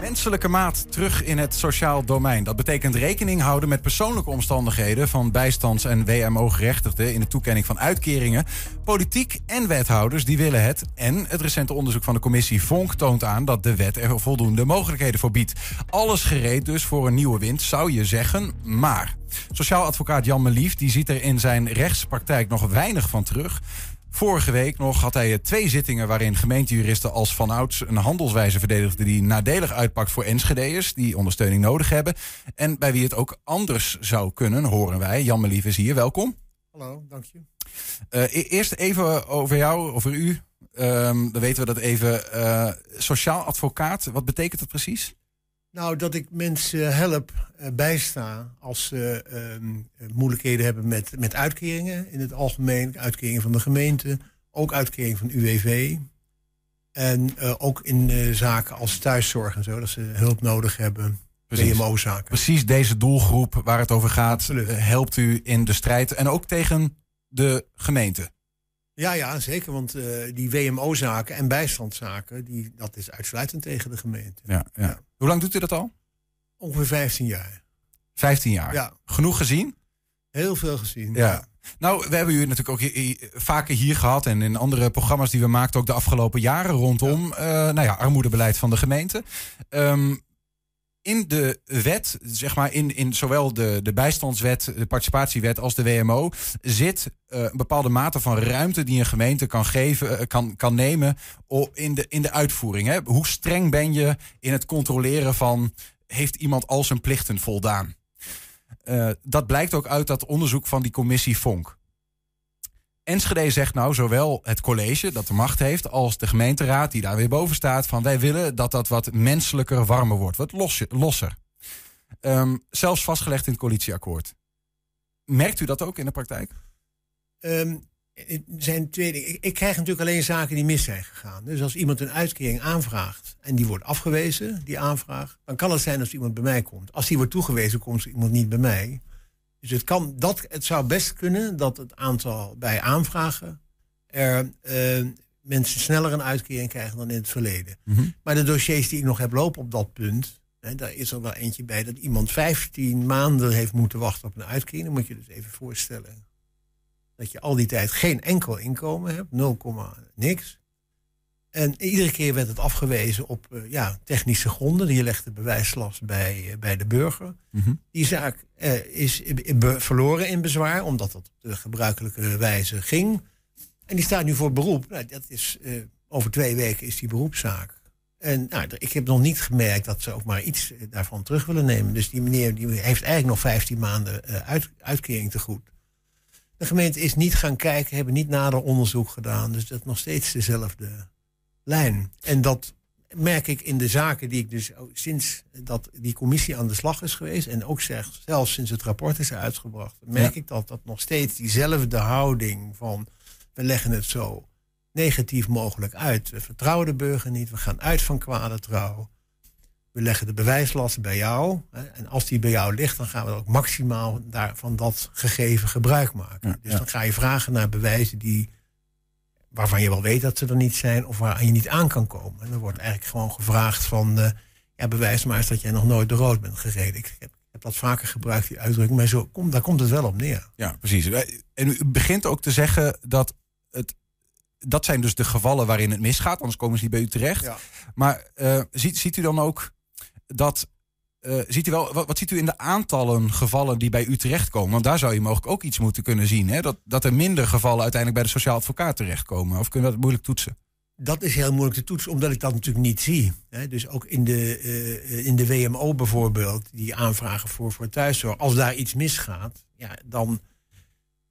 Menselijke maat terug in het sociaal domein. Dat betekent rekening houden met persoonlijke omstandigheden van bijstands- en WMO-gerechtigden in de toekenning van uitkeringen. Politiek en wethouders die willen het. En het recente onderzoek van de commissie Vonk toont aan dat de wet er voldoende mogelijkheden voor biedt. Alles gereed dus voor een nieuwe wind, zou je zeggen. Maar sociaal advocaat Jan Melief die ziet er in zijn rechtspraktijk nog weinig van terug. Vorige week nog had hij twee zittingen waarin gemeentejuristen als vanouds een handelswijze verdedigden die nadelig uitpakt voor Enschede'ers die ondersteuning nodig hebben. En bij wie het ook anders zou kunnen, horen wij. Jan Melief is hier, welkom. Hallo, dank je. Uh, eerst even over jou, over u. Um, dan weten we dat even. Uh, sociaal advocaat, wat betekent dat precies? Nou, dat ik mensen help, uh, bijsta als ze uh, moeilijkheden hebben met, met uitkeringen in het algemeen. Uitkeringen van de gemeente, ook uitkeringen van UWV. En uh, ook in zaken als thuiszorg en zo, dat ze hulp nodig hebben. WMO-zaken. Precies deze doelgroep waar het over gaat, helpt u in de strijd. En ook tegen de gemeente. Ja, ja, zeker. Want die WMO-zaken en bijstandszaken, die, dat is uitsluitend tegen de gemeente. Ja, ja. ja. Hoe lang doet u dat al? Ongeveer 15 jaar. 15 jaar? Ja. Genoeg gezien? Heel veel gezien. Ja. ja. Nou, we hebben u natuurlijk ook vaker hier gehad en in andere programma's die we maakten ook de afgelopen jaren rondom ja. Uh, nou ja, armoedebeleid van de gemeente. Um, in de wet, zeg maar in, in zowel de, de bijstandswet, de participatiewet als de WMO, zit uh, een bepaalde mate van ruimte die een gemeente kan geven, uh, kan, kan nemen in de, in de uitvoering. Hè? Hoe streng ben je in het controleren van heeft iemand al zijn plichten voldaan? Uh, dat blijkt ook uit dat onderzoek van die commissie Vonk. Enschede zegt nou zowel het college dat de macht heeft als de gemeenteraad die daar weer boven staat van wij willen dat dat wat menselijker, warmer wordt, wat losser. Um, zelfs vastgelegd in het coalitieakkoord. Merkt u dat ook in de praktijk? Um, zijn twee. Ik, ik, krijg natuurlijk alleen zaken die mis zijn gegaan. Dus als iemand een uitkering aanvraagt en die wordt afgewezen, die aanvraag, dan kan het zijn als iemand bij mij komt. Als die wordt toegewezen, komt iemand niet bij mij. Dus het, kan, dat, het zou best kunnen dat het aantal bij aanvragen er uh, mensen sneller een uitkering krijgen dan in het verleden. Mm -hmm. Maar de dossiers die ik nog heb lopen op dat punt, hè, daar is er wel eentje bij dat iemand 15 maanden heeft moeten wachten op een uitkering. Dan moet je dus even voorstellen dat je al die tijd geen enkel inkomen hebt, 0, niks. En iedere keer werd het afgewezen op uh, ja, technische gronden. Je legt de bewijslast bij, uh, bij de burger. Mm -hmm. Die zaak uh, is verloren in bezwaar, omdat dat op de gebruikelijke wijze ging. En die staat nu voor beroep. Nou, dat is, over twee weken is die beroepszaak. En nou, ik heb nog niet gemerkt dat ze ook maar iets daarvan terug willen nemen. Dus die meneer die heeft eigenlijk nog 15 maanden uit, uitkering te goed. De gemeente is niet gaan kijken, hebben niet nader onderzoek gedaan. Dus dat is nog steeds dezelfde lijn. En dat merk ik in de zaken die ik dus sinds dat die commissie aan de slag is geweest. En ook zeg, zelfs sinds het rapport is uitgebracht. Merk ja. ik dat dat nog steeds diezelfde houding van we leggen het zo negatief mogelijk uit. We vertrouwen de burger niet. We gaan uit van kwade trouw. We leggen de bewijslast bij jou. Hè, en als die bij jou ligt, dan gaan we ook maximaal daar, van dat gegeven gebruik maken. Ja, dus ja. dan ga je vragen naar bewijzen die waarvan je wel weet dat ze er niet zijn of waar je niet aan kan komen. En er wordt eigenlijk gewoon gevraagd van, uh, ja, bewijs maar eens dat jij nog nooit de rood bent gereden. Ik heb, dat vaker gebruikt, die uitdrukking, maar zo, kom, daar komt het wel op neer. Ja, precies. En u begint ook te zeggen dat het, dat zijn dus de gevallen waarin het misgaat, anders komen ze niet bij u terecht. Ja. Maar uh, ziet, ziet u dan ook dat uh, ziet u wel, wat, wat, ziet u in de aantallen gevallen die bij u terechtkomen? Want daar zou je mogelijk ook iets moeten kunnen zien. Hè? Dat, dat er minder gevallen uiteindelijk bij de sociaal advocaat terechtkomen. Of kunnen we dat moeilijk toetsen? Dat is heel moeilijk te toetsen, omdat ik dat natuurlijk niet zie. Hè? Dus ook in de, uh, in de WMO bijvoorbeeld, die aanvragen voor, voor thuiszorg. Als daar iets misgaat, ja, dan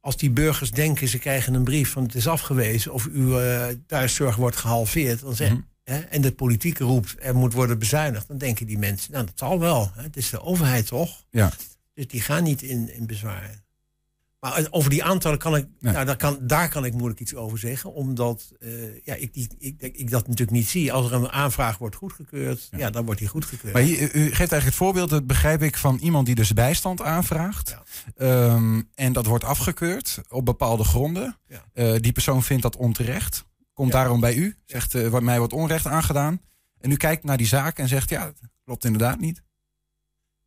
als die burgers denken ze krijgen een brief van het is afgewezen of uw uh, thuiszorg wordt gehalveerd, dan zeggen Mhm. Hè, en de politiek roept er moet worden bezuinigd, dan denken die mensen, nou dat zal wel. Hè, het is de overheid toch? Ja. Dus die gaan niet in, in bezwaar. Maar over die aantallen kan ik, Nee. nou, daar, kan, daar kan ik moeilijk iets over zeggen, omdat uh, ja, ik, die, ik, ik dat natuurlijk niet zie. Als er een aanvraag wordt goedgekeurd, ja, Ja. dan wordt die goedgekeurd. Maar u geeft eigenlijk het voorbeeld, dat begrijp ik, van iemand die dus bijstand aanvraagt. Ja. Ehm, en dat wordt afgekeurd op bepaalde gronden. Ja. Eh, die persoon vindt dat onterecht. Komt Ja. daarom bij u, zegt uh, wat mij wordt onrecht aangedaan. En u kijkt naar die zaak en zegt, ja, Klopt inderdaad niet.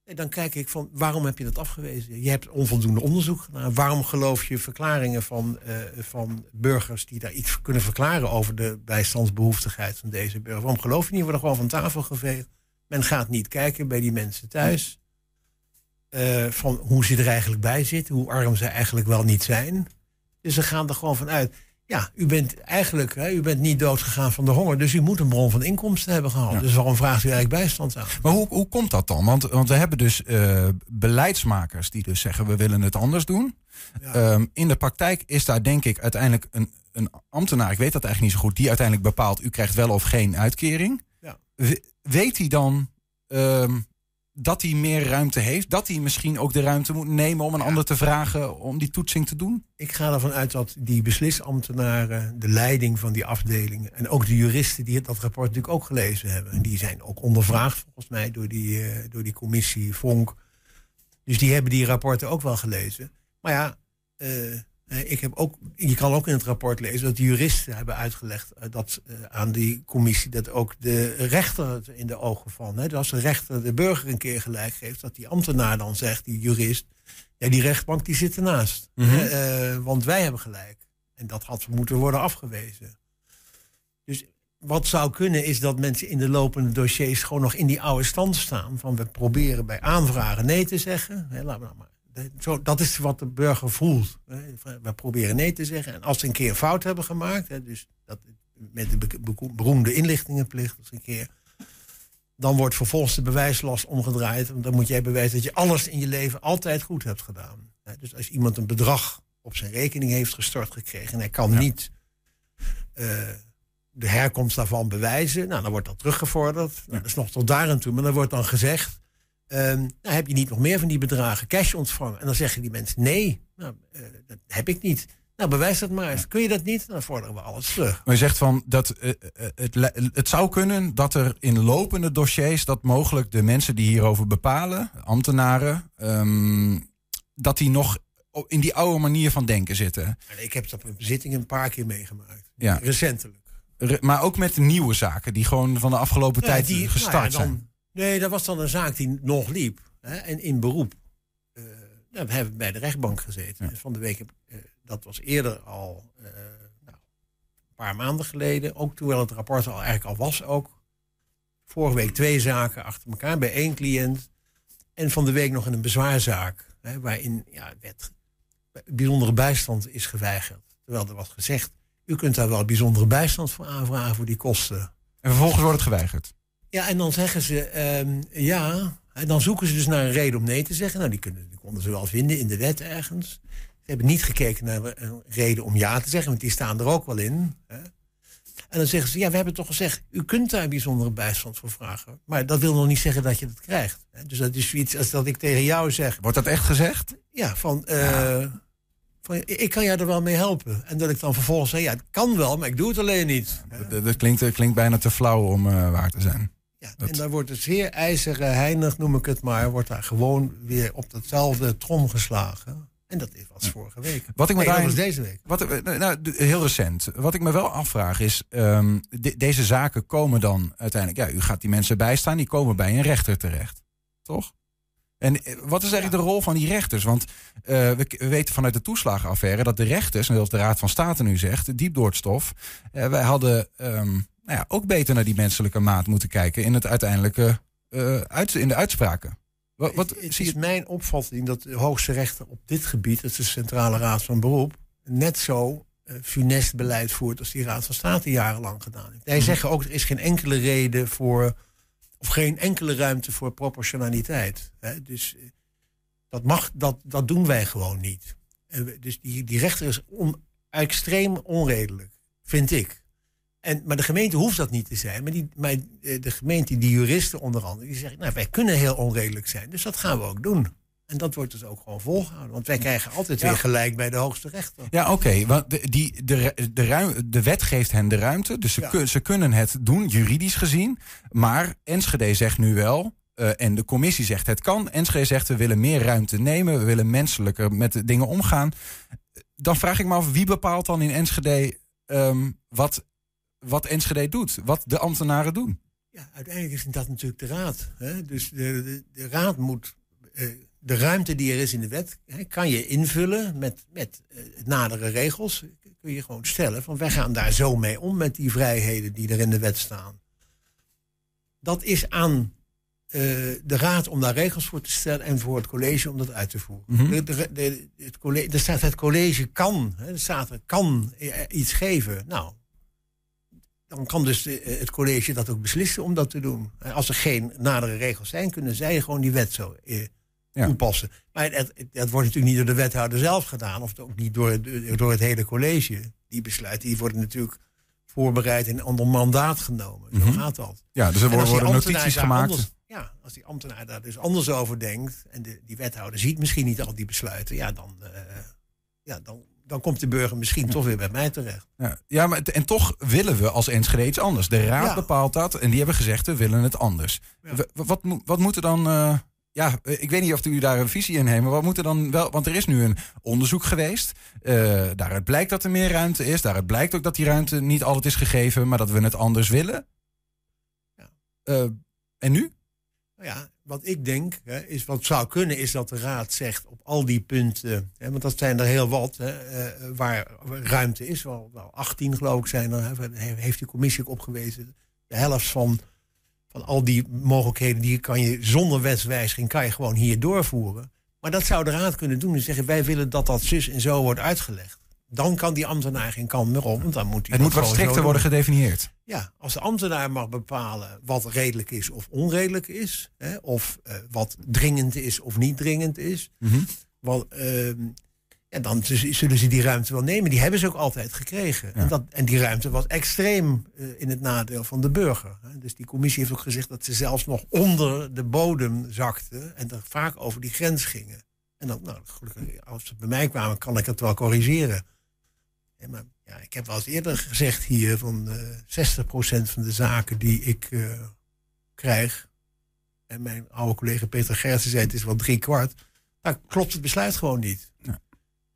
En dan kijk ik van waarom heb je dat afgewezen? Je hebt onvoldoende onderzoek gedaan. Waarom geloof je verklaringen van, uh, van burgers die daar iets kunnen verklaren over de bijstandsbehoeftigheid van deze burger? Waarom geloof je niet? Worden gewoon van tafel geveegd. Men gaat niet kijken bij die mensen thuis. Uh, van hoe ze er eigenlijk bij zitten, hoe arm ze eigenlijk wel niet zijn. Dus ze gaan er gewoon vanuit. Ja, u bent eigenlijk hè, u bent niet doodgegaan van de honger, dus u moet een bron van inkomsten hebben gehad. Dus waarom vraagt u eigenlijk bijstand aan? Maar hoe, hoe komt dat dan? Want, want we hebben dus uh, beleidsmakers die dus zeggen we willen het anders doen. Ja. Um, in de praktijk is daar denk ik uiteindelijk een, een ambtenaar, ik weet dat eigenlijk niet zo goed, die uiteindelijk bepaalt u krijgt wel of geen uitkering. Ja. weet hij dan um, dat hij meer ruimte heeft. Dat hij misschien ook de ruimte moet nemen om een ander te vragen om die toetsing te doen? Ik ga ervan uit dat die beslisambtenaren, de leiding van die afdelingen en ook de juristen die dat rapport natuurlijk ook gelezen hebben. En die zijn ook ondervraagd volgens mij door die, uh, door die commissie Vonk. Dus die hebben die rapporten ook wel gelezen. Maar ja, uh, ik heb ook, je kan ook in het rapport lezen dat de juristen hebben uitgelegd uh, dat uh, aan die commissie dat ook de rechter het in de ogen van. Hè, dat als de rechter de burger een keer gelijk geeft, dat die ambtenaar dan zegt, die jurist, ja, die rechtbank die zit ernaast. Mm -hmm. uh, want wij hebben gelijk. En dat had moeten worden afgewezen. Dus wat zou kunnen is dat mensen in de lopende dossiers gewoon nog in die oude stand staan. Van we proberen bij aanvragen nee te zeggen. Hè, laten we nou maar zo, dat is wat de burger voelt. We proberen nee te zeggen. En als ze een keer fout hebben gemaakt, dus dat, met de beroemde inlichtingenplicht, als een keer, dan wordt vervolgens de bewijslast omgedraaid. Want dan moet jij bewijzen dat je alles in je leven altijd goed hebt gedaan. Dus als iemand een bedrag op zijn rekening heeft gestort gekregen en hij kan ja. niet uh, de herkomst daarvan bewijzen, nou, dan wordt dat teruggevorderd. Ja. Dat is nog tot daar en toe, maar dan wordt dan gezegd Um, nou, heb je niet nog meer van die bedragen cash ontvangen? En dan zeggen die mensen nee, nou, uh, dat heb ik niet. Nou, bewijs dat maar eens. Kun je dat niet? Dan vorderen we alles terug. Maar je zegt van dat uh, het, het zou kunnen dat er in lopende dossiers dat mogelijk de mensen die hierover bepalen, ambtenaren, um, dat die nog in die oude manier van denken zitten. Ik heb dat op zittingen een paar keer meegemaakt. Ja. Recentelijk. Re maar ook met nieuwe zaken die gewoon van de afgelopen ja, tijd die, gestart nou ja, dan, zijn. Nee, dat was dan een zaak die nog liep. Hè, en in beroep. Uh, nou, we hebben bij de rechtbank gezeten. Ja. Van de week, uh, dat was eerder al uh, nou, een paar maanden geleden. Ook terwijl het rapport al eigenlijk al was ook. Vorige week twee zaken achter elkaar bij één cliënt. En van de week nog in een bezwaarzaak. Hè, waarin ja, wet, bijzondere bijstand is geweigerd. Terwijl er was gezegd, u kunt daar wel bijzondere bijstand voor aanvragen voor die kosten. En vervolgens wordt het geweigerd? Ja, en dan zeggen ze um, ja. En dan zoeken ze dus naar een reden om nee te zeggen. Nou, die, kunnen, die konden ze wel vinden in de wet ergens. Ze hebben niet gekeken naar een reden om ja te zeggen, want die staan er ook wel in. Hè? En dan zeggen ze, ja, we hebben toch gezegd, u kunt daar bijzondere bijstand voor vragen. Maar dat wil nog niet zeggen dat je dat krijgt. Hè? Dus dat is zoiets als dat ik tegen jou zeg. Wordt dat echt gezegd? Ja, van, uh, ja. van ik kan jou er wel mee helpen. En dat ik dan vervolgens zeg, ja, het kan wel, maar ik doe het alleen niet. Ja, dat, dat, klinkt, klinkt bijna te flauw om uh, waar te zijn. Ja, dat... En daar wordt het zeer ijzeren heinig, noem ik het maar, wordt daar gewoon weer op datzelfde trom geslagen. En dat was vorige week. Wat ik me nee, daar, was deze week. Wat, nou, heel recent. Wat ik me wel afvraag is, um, de, deze zaken komen dan uiteindelijk, ja, u gaat die mensen bijstaan, die komen bij een rechter terecht. Toch? En wat is eigenlijk ja. de rol van die rechters? Want uh, we, we, weten vanuit de toeslagenaffaire dat de rechters, en dat de Raad van State nu zegt, diep door het stof. Uh, wij hadden um, nou ja, ook beter naar die menselijke maat moeten kijken in het uiteindelijke uh, uit, in de uitspraken. Wat, wat het, het is mijn opvatting dat de hoogste rechter op dit gebied, dat is de Centrale Raad van Beroep, net zo uh, funest beleid voert als die Raad van State jarenlang gedaan heeft. Hij mm. zeggen ook er is geen enkele reden voor, of geen enkele ruimte voor proportionaliteit. Hè? Dus uh, dat, mag, dat, dat doen wij gewoon niet. En dus die, die rechter is on, extreem onredelijk, vind ik. En, maar de gemeente hoeft dat niet te zijn. Maar, die, maar de gemeente, die juristen onder andere, die zeggen... nou, wij kunnen heel onredelijk zijn, dus dat gaan we ook doen. En dat wordt dus ook gewoon volgehouden. Want wij krijgen altijd ja. weer gelijk bij de hoogste rechter. Ja, oké. Okay, want de, die, de, de, ruim, de wet geeft hen de ruimte. Dus ze, ja. kun, ze kunnen het doen, juridisch gezien. Maar Enschede zegt nu wel... Uh, en de commissie zegt het kan. Enschede zegt we willen meer ruimte nemen. We willen menselijker met de dingen omgaan. Dan vraag ik me af, wie bepaalt dan in Enschede... Um, wat wat Enschede doet, wat de ambtenaren doen. Ja, uiteindelijk is dat natuurlijk de raad. Hè? Dus de, de, de raad moet eh, de ruimte die er is in de wet, hè, kan je invullen met, met uh, nadere regels. Kun je gewoon stellen van wij gaan daar zo mee om met die vrijheden die er in de wet staan. Dat is aan uh, de raad om daar regels voor te stellen en voor het college om dat uit te voeren. Mm -hmm. de, de, het college, er staat het college kan, hè, er staat er kan iets geven. Nou, dan kan dus de, het college dat ook beslissen om dat te doen. Als er geen nadere regels zijn, kunnen zij gewoon die wet zo eh, ja. toepassen. Maar het, wordt natuurlijk niet door de wethouder zelf gedaan, of ook niet door, door het hele college. Die besluiten, die worden natuurlijk voorbereid en onder mandaat genomen. Zo mm -hmm. gaat dat. Ja, dus er worden, worden notities gemaakt. Anders, ja, als die ambtenaar daar dus anders over denkt en de, die wethouder ziet misschien niet al die besluiten, ja, dan, uh, ja, dan, dan komt de burger misschien toch weer bij mij terecht. Ja, ja maar en toch willen we als Enschede iets anders. De raad ja. bepaalt dat en die hebben gezegd, we willen het anders. Ja. Wat, wat, wat moet er dan... Uh, ja, ik weet niet of u daar een visie in heeft, maar wat moet er dan wel... Want er is nu een onderzoek geweest. Uh, daaruit blijkt dat er meer ruimte is. Daaruit blijkt ook dat die ruimte niet altijd is gegeven, maar dat we het anders willen. Uh, en nu? Ja, wat ik denk, hè, is wat zou kunnen, is dat de Raad zegt op al die punten, hè, want dat zijn er heel wat, hè, uh, waar ruimte is, wel, wel 18 geloof ik zijn er, heeft de commissie ook opgewezen. De helft van, van al die mogelijkheden, die kan je zonder wetswijziging, kan je gewoon hier doorvoeren. Maar dat zou de Raad kunnen doen en zeggen, wij willen dat dat zus en zo wordt uitgelegd. Dan kan die ambtenaar geen kant meer op. Want dan moet hij het moet wat strikter worden gedefinieerd. Ja, als de ambtenaar mag bepalen wat redelijk is of onredelijk is. Hè, of uh, wat dringend is of niet dringend is. Mm -hmm. Uh, ja, dan zullen ze die ruimte wel nemen. Die hebben ze ook altijd gekregen. Ja. En, dat, en die ruimte was extreem uh, in het nadeel van de burger. Hè. Dus die commissie heeft ook gezegd dat ze zelfs nog onder de bodem zakten. En dat vaak over die grens gingen. En dan, nou, als ze bij mij kwamen, kan ik het wel corrigeren. Ja, maar ja, ik heb wel eens eerder gezegd hier van uh, 60% van de zaken die ik uh, krijg. En mijn oude collega Peter Gertsen zei het is wel drie kwart. Nou, klopt het besluit gewoon niet. Ja.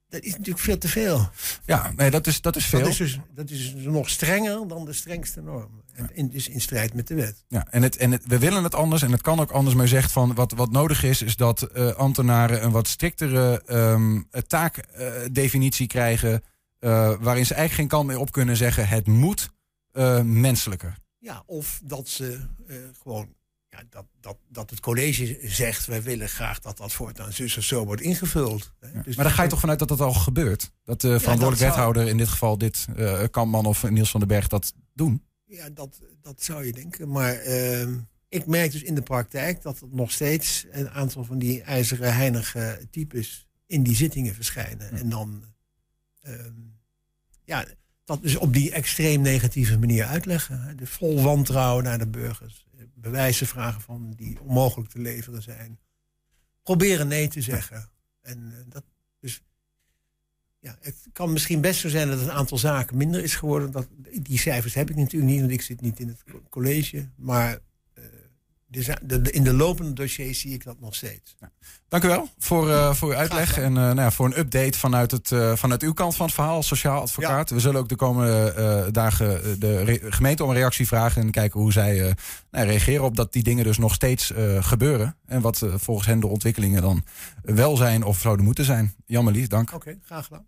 Dat is natuurlijk veel te veel. Ja, nee, dat is, dat is veel. Dat is, dus, dat is dus nog strenger dan de strengste normen. En dus in strijd met de wet. Ja, en, het, en het, we willen het anders en het kan ook anders. Maar je zegt van wat, wat nodig is, is dat uh, ambtenaren een wat striktere um, taakdefinitie krijgen. Uh, waarin ze eigenlijk geen kant meer op kunnen zeggen: het moet uh, menselijker. Ja, of dat ze uh, gewoon. Ja, dat, dat, dat het college zegt: wij willen graag dat dat voortaan zus of zo wordt ingevuld. Ja. Dus maar dan ga je toch vanuit dat dat al gebeurt? Dat de verantwoordelijk ja, dat wethouder, zou... in dit geval dit Kampman of Niels van den Berg, dat doen? Ja, dat, dat zou je denken. Maar ehm, ik merk dus in de praktijk dat er nog steeds een aantal van die ijzeren heinige types in die zittingen verschijnen. En dan. Um, ja, dat dus op die extreem negatieve manier uitleggen. De vol wantrouwen naar de burgers. Bewijzen vragen van die onmogelijk te leveren zijn. Proberen nee te zeggen. En uh, dat, dus ja, het kan misschien best zo zijn dat een aantal zaken minder is geworden. Dat, die cijfers heb ik natuurlijk niet, want ik zit niet in het college. Maar in de lopende dossiers zie ik dat nog steeds. Ja. Dank u wel voor, uh, voor uw uitleg en uh, nou ja, voor een update vanuit, het, uh, vanuit uw kant van het verhaal als sociaal advocaat. Ja. We zullen ook de komende dagen de gemeente om een reactie vragen en kijken hoe zij nou, reageren op dat die dingen dus nog steeds gebeuren. En wat volgens hen de ontwikkelingen dan wel zijn of zouden moeten zijn. Jan Lief, dank. Oké, okay, graag gedaan.